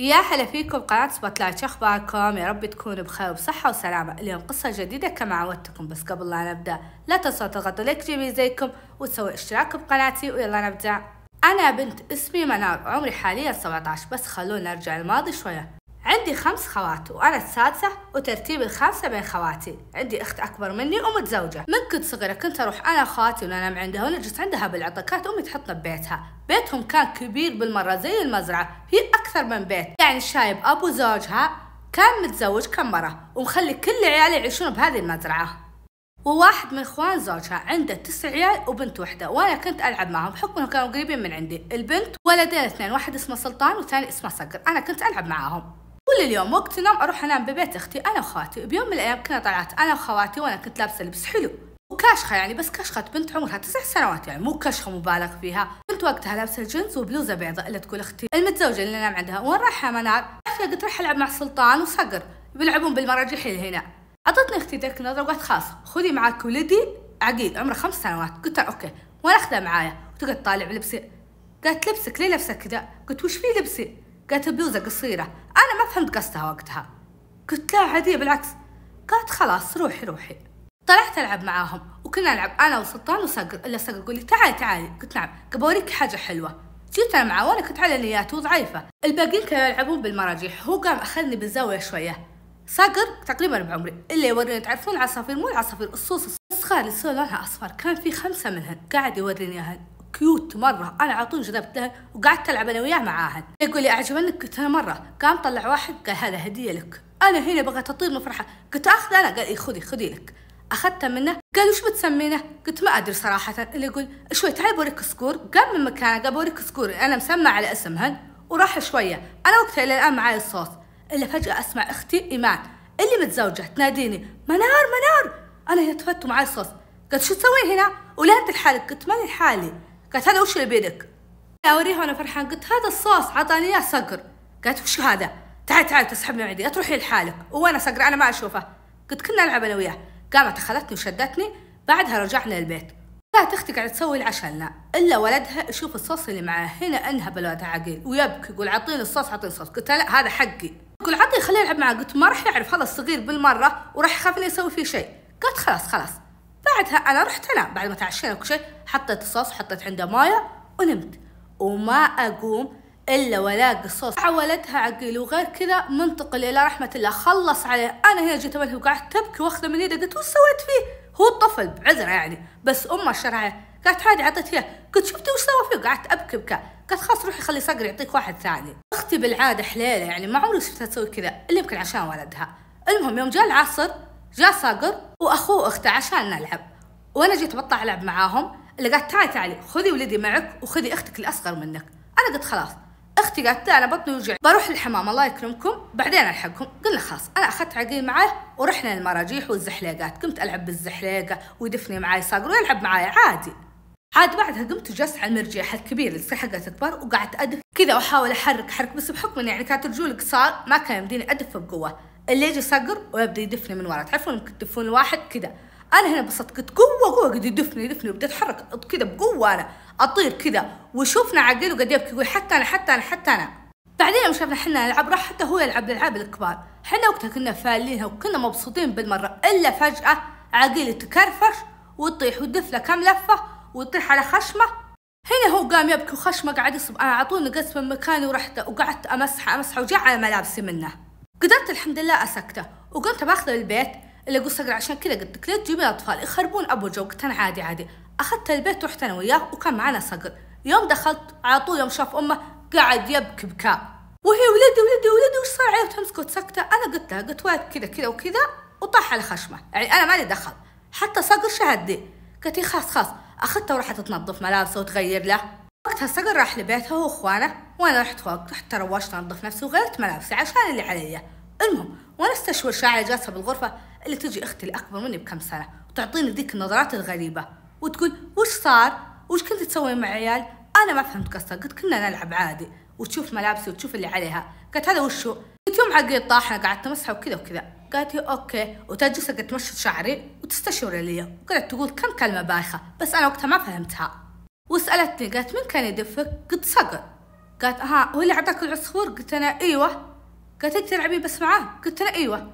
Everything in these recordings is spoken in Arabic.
يا هلا فيكم قناة Spotlight أخباركم؟ يا رب تكونوا بخير وبصحة وسلامة. اليوم قصة جديدة كما عودتكم بس قبل لا نبدأ لا تنسوا تضغطوا like جميل زيكم وتسووا اشتراك بقناتي ويلا نبدأ. أنا بنت اسمي منار عمري حاليا 17 بس خلونا نرجع الماضي شوية. عندي خمس خوات وأنا السادسة وترتيب الخامسة بين خواتي. عندي أخت أكبر مني ومتزوجة. من كنت صغيرة كنت أروح أنا وخواتي وننام عندها ونجلس عندها بالعطل كانت أمي تحطنا ببيتها. بيتهم كان كبير بالمرة زي المزرعة في أكثر من بيت. يعني شايب أبو زوجها كان متزوج كم مرة ومخلي كل عياله يعيشون بهذه المزرعة. وواحد من إخوان زوجها عنده تسع عيال وبنت واحدة وأنا كنت ألعب معهم بحكم انهم كانوا قريبين من عندي. البنت ولدين اثنين واحد اسمه سلطان والثاني اسمه صقر. أنا كنت ألعب معاهم كل اليوم وقت نوم أروح أنام ببيت أختي أنا وخواتي بيوم من الأيام كنا طلعت أنا وخواتي وأنا كنت لابسة لبس حلو. وكاشخه يعني بس كشخة بنت عمرها تسع سنوات يعني مو كشخة مبالغ فيها. كنت وقتها لابسة جينز وبلوزة بيضاء اللي تقول أختي المتزوجة اللي نام عندها وين رايحة منار؟ قلت راح ألعب مع سلطان وصقر. بيلعبون بالمراجيح اللي هنا. عطتني أختي ذيك النظرة وقالت خلاص خذي معك ولدي. عقيل عمره خمس سنوات. قلت okay. وأنا أخذه معايا؟ وتقعد تطالع بلبسي. قالت لبسك ليه لبسك كذا؟ قلت وش في لبسي؟ قالت بلوزه قصيرة. أنا ما فهمت قصدها وقتها. قلت لا عادية بالعكس. قالت خلاص روحي روحي. طلعت ألعب معاهم وكنا نلعب أنا وسلطان وصقر إلا صقر يقول لي تعالي تعالي قلت نعم. بوريك حاجة حلوة. جيت أنا معاه وأنا كنت على نيات وضعيفة. الباقيين كانوا يلعبون بالمراجيح. هو قام أخذني بالزاوية شوية. صقر تقريبا بعمري. اللي يوريني تعرفون العصافير؟ مو العصافير الصوص الصغار اللي لونها أصفر. كان في خمسة منهن قاعد يوريني اياهن كيوت مرة. أنا على طول جذبت وقعدت ألعب أنا وياه معاهن يقول لي أعجبنك قلت أنا مرة. قام طلع واحد قال هذا هدية لك. أنا هنا بغيت أطير من فرحة. قلت أخذ. أنا قال إيه خذي خذي لك. أخذته منه. قال وش بتسمينه؟ قلت ما أدري صراحة. اللي يقول شوي تعال بوريك سكور. قام من مكانه قال بوريك سكور. أنا مسمى على اسمهن وراح شوية. أنا وقتها إلى الآن معي الصوت. إلا فجأة أسمع أختي إيمان. اللي متزوجة تناديني. منار منار. أنا هنا تفت ومعي الصوت. قالت شو تسوين هنا؟ ولا أنت لحالك؟ قلت ماني لحالي. قالت هذا وش اللي بيدك؟ أوريها وأنا فرحان. قلت هذا الصوص عطاني إياه صقر قالت وش هذا؟ تعال تعال تسحبني من عندي تروحي لحالك. وأنا صقر أنا ما أشوفه. قلت كنا نلعب أنا وياه. قامت أخذتني وشدتني بعدها رجعنا البيت كانت أختي قاعدة تسوي العشاء لنا إلا ولدها يشوف الصوص اللي معاه. هنا انهب الولد عقيل ويبكي يقول اعطيني الصوص اعطيني الصوص. قلت لا هذا حقي. يقول عطي خليه يلعب معاه قلت ما راح يعرف هذا الصغير بالمرة وراح يخاف إنه يسوي فيه شيء. قالت خلاص خلاص. بعدها أنا رحت أنام. بعد ما تعشينا وكل شيء حطيت الصوص حطيت عنده مويه ونمت. وما أقوم إلا والاقي الصوص. ولدها عقيل وغير كذا منتقل إلى رحمة الله. خلص عليه. أنا هنا جيت املها وقعدت تبكي وأخذه من يده قلت وش سويت فيه؟ هو الطفل بعذره يعني. بس أمه الشرعيه قالت عادي عطيت إياه. قلت شفتي وش سوى فيه؟ قعدت أبكي بكى قالت خلاص روحي خلي صقر يعطيك واحد ثاني. أختي بالعادة حليلة يعني. ما عمري شفتها تسوي كذا إلا يمكن عشان ولدها. المهم يوم جاء العصر جاء صقر وأخوه واخته عشان نلعب. وأنا جيت بطلع العب معاهم اللي قالت تعالي تعالي خذي ولدي معك وخذي أختك الأصغر منك. أنا قلت خلاص. أختي قالت لا أنا بطني وجع بروح الحمام الله يكرمكم. بعدين الحقكم قلنا خلاص. أنا أخذت عقيل معي ورحنا المراجيح والزحليقات. قمت ألعب بالزحليقة ويدفني معي صقر ويلعب معي عادي. عاد بعدها قمت وجلست على المرجيح الكبير اللي حقت كبار وقعدت أدف كذا وأحاول أحرك حرك بس بحكم اني يعني كانت رجولي قصار ما كان يمديني أدف بقوة. اللي يجي صقر ويبدأ يدفني من ورا. تعرفون ممكن تدفون الواحد كذا أنا هنا انبسطت قلت قوة قوة قد يدفني يدفني وبديت اتحرك كذا بقوة أنا. أطير كذا وشوفنا عقيل وقد يبكي يقول حتى أنا حتى أنا حتى أنا. بعدين يوم شفنا حنا نلعب راح حتى هو يلعب الألعاب الكبار. حنا وقتها كنا فالينها وكنا مبسوطين بالمرة إلا فجأة عقيل تكرفش وتطيح وتدف له كم لفة وتطيح على خشمة. هنا هو قام يبكي وخشمة قاعد يصب. أنا أعطوني قسم من مكاني ورحت وقعدت أمسحه أمسحه على ملابسي منه. قدرت الحمد لله أسكته. وقمت بأخذه للبيت اللي قلت صقر عشان كذا قلت لك لا تجيبين أطفال؟ يخربون أبو جو قلت أنا عادي عادي. اخذت البيت ورحت أنا وياه وكان معنا صقر. يوم دخلت على طول يوم شاف أمه قاعد يبكي بكاء. وهي ولدي ولدي ولدي وش صار عليه تمسكه سكته أنا قلت لها قلت واد كذا كذا وكذا وطاح على خشمه. يعني أنا مالي دخل. حتى صقر قالت لي خلاص خلاص أخذته ورحت تنظف ملابسه وتغير له. وقتها صقر راح لبيته هو وإخوانه وأنا رحت فوق رحت تروشت أنظف نفسي وغيرت ملابسي عشان اللي علي. المهم وأنا استشور شاعرة جالسة بالغرفة اللي تجي أختي الأكبر مني بكم سنة وتعطيني ذيك النظرات الغريبة وتقول وش صار؟ وش كنت تسوين مع عيال؟ أنا ما فهمت قصدها قلت كنا نلعب عادي وتشوف ملابسي وتشوف اللي عليها قالت هذا وشو؟ قلت يوم عقيل طاح أنا قعدت أمسحه وكذا وكذا قالت لي okay وتجلس قلت تمشط شعري وتستشور لي وقالت تقول كم كلمة بايخة بس أنا وقتها ما فهمتها وسألتني قالت من كان يدفك؟ قلت صقر قالت ها هو اللي اعطاك العصفور قلت أنا إيوه قالت انت تلعبين بس معاه؟ قلت أنا إيوه.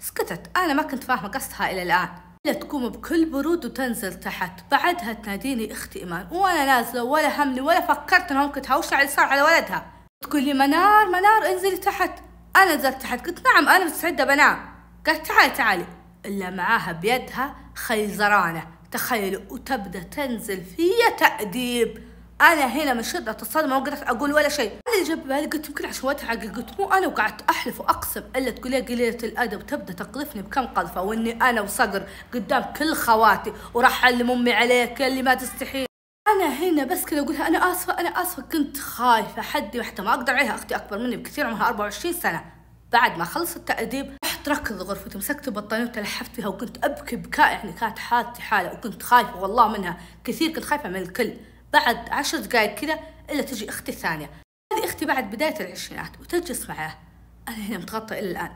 سكتت. أنا ما كنت فاهمة قصدها إلى الآن. لا تقوم بكل برود وتنزل تحت. بعدها تناديني أختي ايمان وأنا نازلة ولا همني ولا فكرت إنها ممكن تهوش على صار على ولدها. تقول لي منار منار انزلي تحت. أنا نزلت تحت. قلت نعم أنا مستعدة بنام. قالت تعالي تعالي. إلا معاها بيدها خيزرانة. تخيلوا وتبدأ تنزل في تأديب. أنا هنا من شده الصدمه ما قدرت أقول ولا شيء. أنا اللي جاب بالي قلت يمكن عشان وقتها قلت مو أنا وقعدت أحلف وأقسم إلا تقول لي قليلة الأدب. تبدأ تقذفني بكم قذفة وإني أنا وصقر قدام كل خواتي وراح أعلم أمي عليك اللي ما تستحي. أنا هنا بس كذا أقولها أنا آسفة أنا آسفة. كنت خايفة حدي وحتى ما أقدر عليها. أختي أكبر مني بكثير عمرها 24 سنة. بعد ما خلص التأديب رحت ركض غرفتي مسكت البطانية وتلحفت فيها وكنت أبكي بكاء يعني كانت حالتي حالة وكنت خايفة والله منها. كثير كنت خايفة من الكل. بعد عشر دقايق كذا إلا تجي أختي الثانية. هذه أختي بعد بداية العشرينات وتجلس معاه أنا هنا متغطى إلى الآن.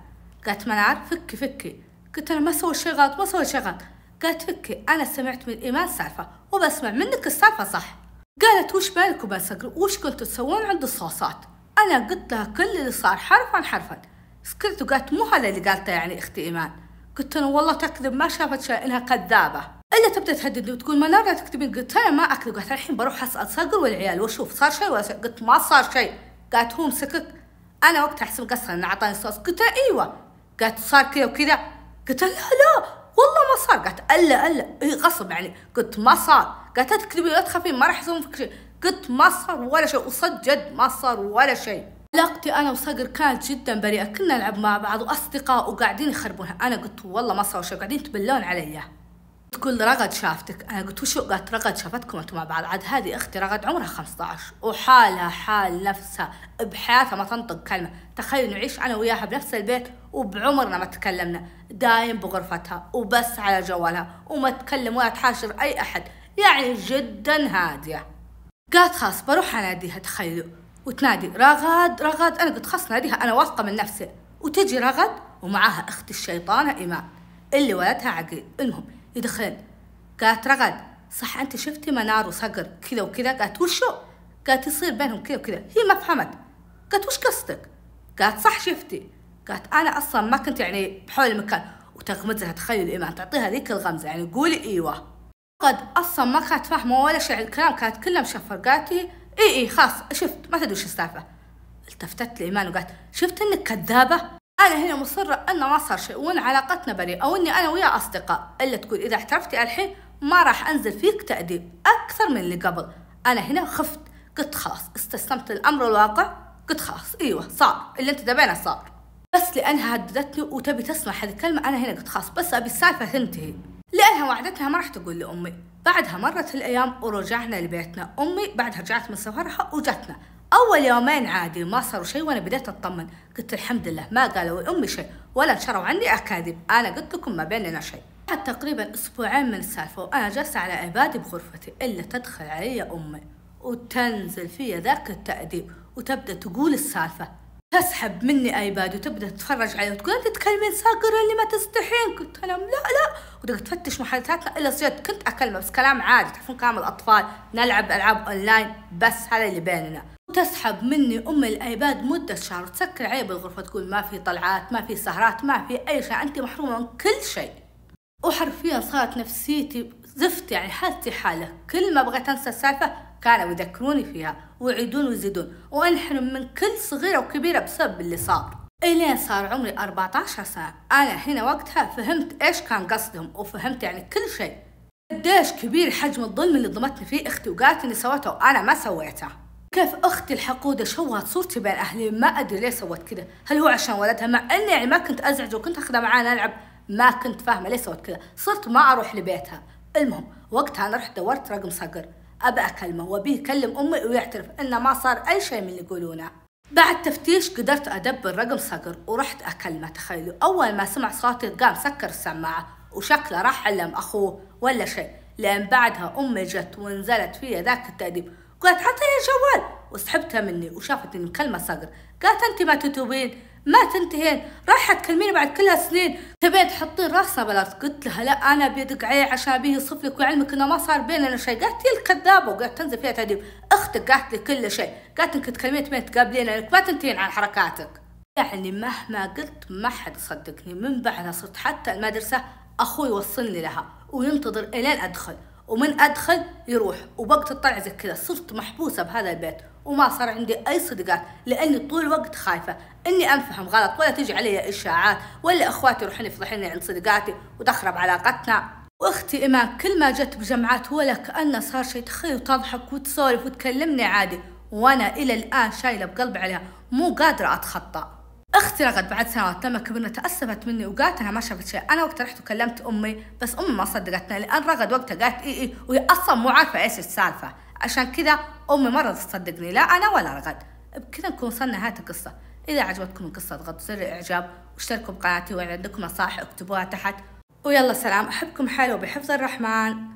قالت منار فكي فكي. قلت أنا ما سويت شيء غلط ما سويت شيء غلط. قالت فكي أنا سمعت من إيمان سالفة وبسمع منك السالفة صح. قالت وش بالك وبين وش كنتوا تسوون عند الصوصات؟ أنا قلت لها كل اللي صار حرفا حرفا. سكرت وقالت مو هذا اللي قالته يعني أختي إيمان. قلت أنا والله تكذب ما شافت شيء إنها كذابة. إلا تبدأ تهددني وتقول منار لا تكتبين قلت أنا ما اكذب قالت الحين بروح أسأل. صقر والعيال واشوف صار شيء ولا شيء. قلت ما صار شيء. قالت هو مسكك. أنا وقتها أحسب قصر انه أعطاني صوص قلت إيوه. قالت صار كذا وكذا. قلت لا لا. والله ما صار. قالت إلا إلا. إي غصب يعني قلت ما صار. قالت لا تكذبين لا تخافين ما راح يسوون فيك شيء. قلت ما صار ولا شيء. وصدق جد ما صار ولا شيء. علاقتي أنا وصقر كانت جدا بريئة. كنا نلعب مع بعض وأصدقاء وقاعدين يخربونها. أنا قلت والله ما صار شيء. قاعدين تبلون علي. تقول رغد شافتك. أنا قلت وشو قالت رغد شافتكم أنتم مع بعض؟ عاد هذه أختي رغد عمرها 15 وحالها حال نفسها بحياتها ما تنطق كلمة. تخيل نعيش أنا وياها بنفس البيت وبعمرنا ما تكلمنا. دايم بغرفتها وبس على جوالها وما تكلم ولا تحاشر أي أحد. يعني جدا هادية. قالت خلاص بروح اناديها تخيلوا. وتنادي رغد رغد. أنا قلت خلاص ناديها أنا واثقة من نفسي. وتجي رغد ومعاها اخت الشيطانة إيمان. اللي ولدها عقيل. المهم يدخلن قالت رغد صح أنت شفتي منار وصقر كذا وكذا. قالت وشو قالت يصير بينهم كذا وكذا. هي ما فهمت. قالت وش قصدك؟ قالت صح شفتي. قالت أنا أصلا ما كنت يعني بحول المكان. وتغمزها تخيل ايمان تعطيها ذيك الغمزة يعني قولي إيوه. قد أصلا ما كانت فاهمة ولا شيء الكلام كانت كلها مشفر قالت إي إي خلاص شفت ما تدري وش السالفه التفتت لايمان وقالت شفت إنك كذابة؟ أنا هنا مصرة انه ما صار شيء وأن علاقتنا بريئه أو أني أنا وياه أصدقاء. إلا تقول إذا اعترفتي الحين ما راح أنزل فيك تأديب أكثر من اللي قبل. أنا هنا خفت قلت خلاص استسلمت الامر الواقع قلت خلاص إيوه صار. اللي أنت تبينه صار. بس لأنها هددتني وتبي تسمع هذه الكلمة أنا هنا قلت خلاص بس أبي السالفة تنتهي. لأنها وعدتها ما راح تقول لأمي. بعدها مرت الأيام ورجعنا لبيتنا. أمي بعدها رجعت من سفرها وجتنا. أول يومين عادي ما صاروا شيء وأنا بديت أطمن. قلت الحمد لله ما قالوا لأمي شيء ولا انشروا عني أكاذيب أنا قلت لكم ما بيننا شيء بعد تقريبا أسبوعين من السالفة وأنا جالسة على iPad ي بغرفتي إلا تدخل علي أمي وتنزل في ذاك التأديب وتبدأ تقول السالفة. تسحب مني iPad وتبدأ تتفرج عليه وتقول أنت تكلمين صقر اللي ما تستحين؟ قلت لهم لا لا. وتبدا تفتش محادثاتنا إلا صيت كنت أكلمه بس كلام عادي تعرفون كلام الأطفال نلعب ألعاب أونلاين بس هذا اللي بيننا. وتسحب مني أمي ال iPad مدة شهر وتسكر علي بالغرفه تقول ما في طلعات ما في سهرات ما في أي شيء انت محرومة من كل شيء. وحرفيا صارت نفسيتي زفت يعني حالتي حالة. كل ما بغيت أنسى السالفة كانوا يذكروني فيها ويعيدون ويزيدون. وأنحرم من كل صغيرة وكبيرة بسبب اللي صار. إلين صار عمري 14 سنة. أنا هنا وقتها فهمت إيش كان قصدهم وفهمت يعني كل شيء. قديش كبير حجم الظلم اللي ظلمتني فيه أختي وقالت إني سويته وأنا ما سويته. كيف أختي الحقودة شوهت صورتي بين أهلي؟ ما أدري ليه سوت كذا هل هو عشان ولدها؟ مع إني يعني ما كنت أزعج وكنت أخذها معانا نلعب. ما كنت فاهمة ليه سوت كذا صرت ما أروح لبيتها. المهم وقتها أنا رحت دورت رقم صقر. أبى أكلمه وأبيه يكلم أمي ويعترف إنه ما صار أي شيء من اللي يقولونه. بعد تفتيش قدرت أدبر رقم صقر ورحت أكلمه. تخيلوا أول ما سمع صوتي قام سكر السماعة وشكله راح علم أخوه ولا شيء. لأن بعدها أمي جت ونزلت فيا ذاك التأديب. قالت حطي الجوال وسحبتها مني وشافت إني مكلمة صقر. قالت أنت ما تتوبين ما تنتهين راح تكلميني بعد كل هالسنين. تبين تحطين راسنا بلا قلت لها لا أنا بيدق عليه عشان أبيه يصف لك ويعلمك إنه ما صار بيننا شيء. قالت لي الكذابة وقالت تنزل فيها تهديب أختك قالت لي كل شيء. قالت إنك تكلمين تبين تقابلين انك ما تنتهين عن حركاتك. يعني مهما قلت ما حد صدقني. من بعدها صرت حتى المدرسة أخوي يوصلني لها وينتظر إلين أدخل. ومن أدخل يروح. وبقت الطلع زي كذا صرت محبوسة بهذا البيت. وما صار عندي أي صدقات لأني طول الوقت خايفة إني أنفهم غلط ولا تجي علي إشاعات ولا إخواتي يروحون يفضحوني عند صديقاتي وتخرب علاقتنا. وأختي إيمان كل ما جت بجمعات ولا كأنه صار شيء تخيل وتضحك وتسولف وتكلمني عادي. وأنا إلى الآن شايلة بقلبي عليها مو قادرة أتخطى. أختي رغد بعد سنوات لما كبرنا تأسفت مني وقالت أنا ما شفت شيء. أنا وقتها رحت وكلمت أمي بس أمي ما صدقتني لأن رغد وقتها قالت اي اي وهي أصلا مو عارفة إيش السالفة. عشان كذا أمي ما رضت تصدقني لا أنا ولا رغد. بكذا نكون وصلنا نهاية القصة. إذا عجبتكم القصة اضغطوا زر الإعجاب واشتركوا بقناتي وإن عندكم نصائح اكتبوها تحت. ويلا سلام أحبكم حلو بحفظ الرحمن.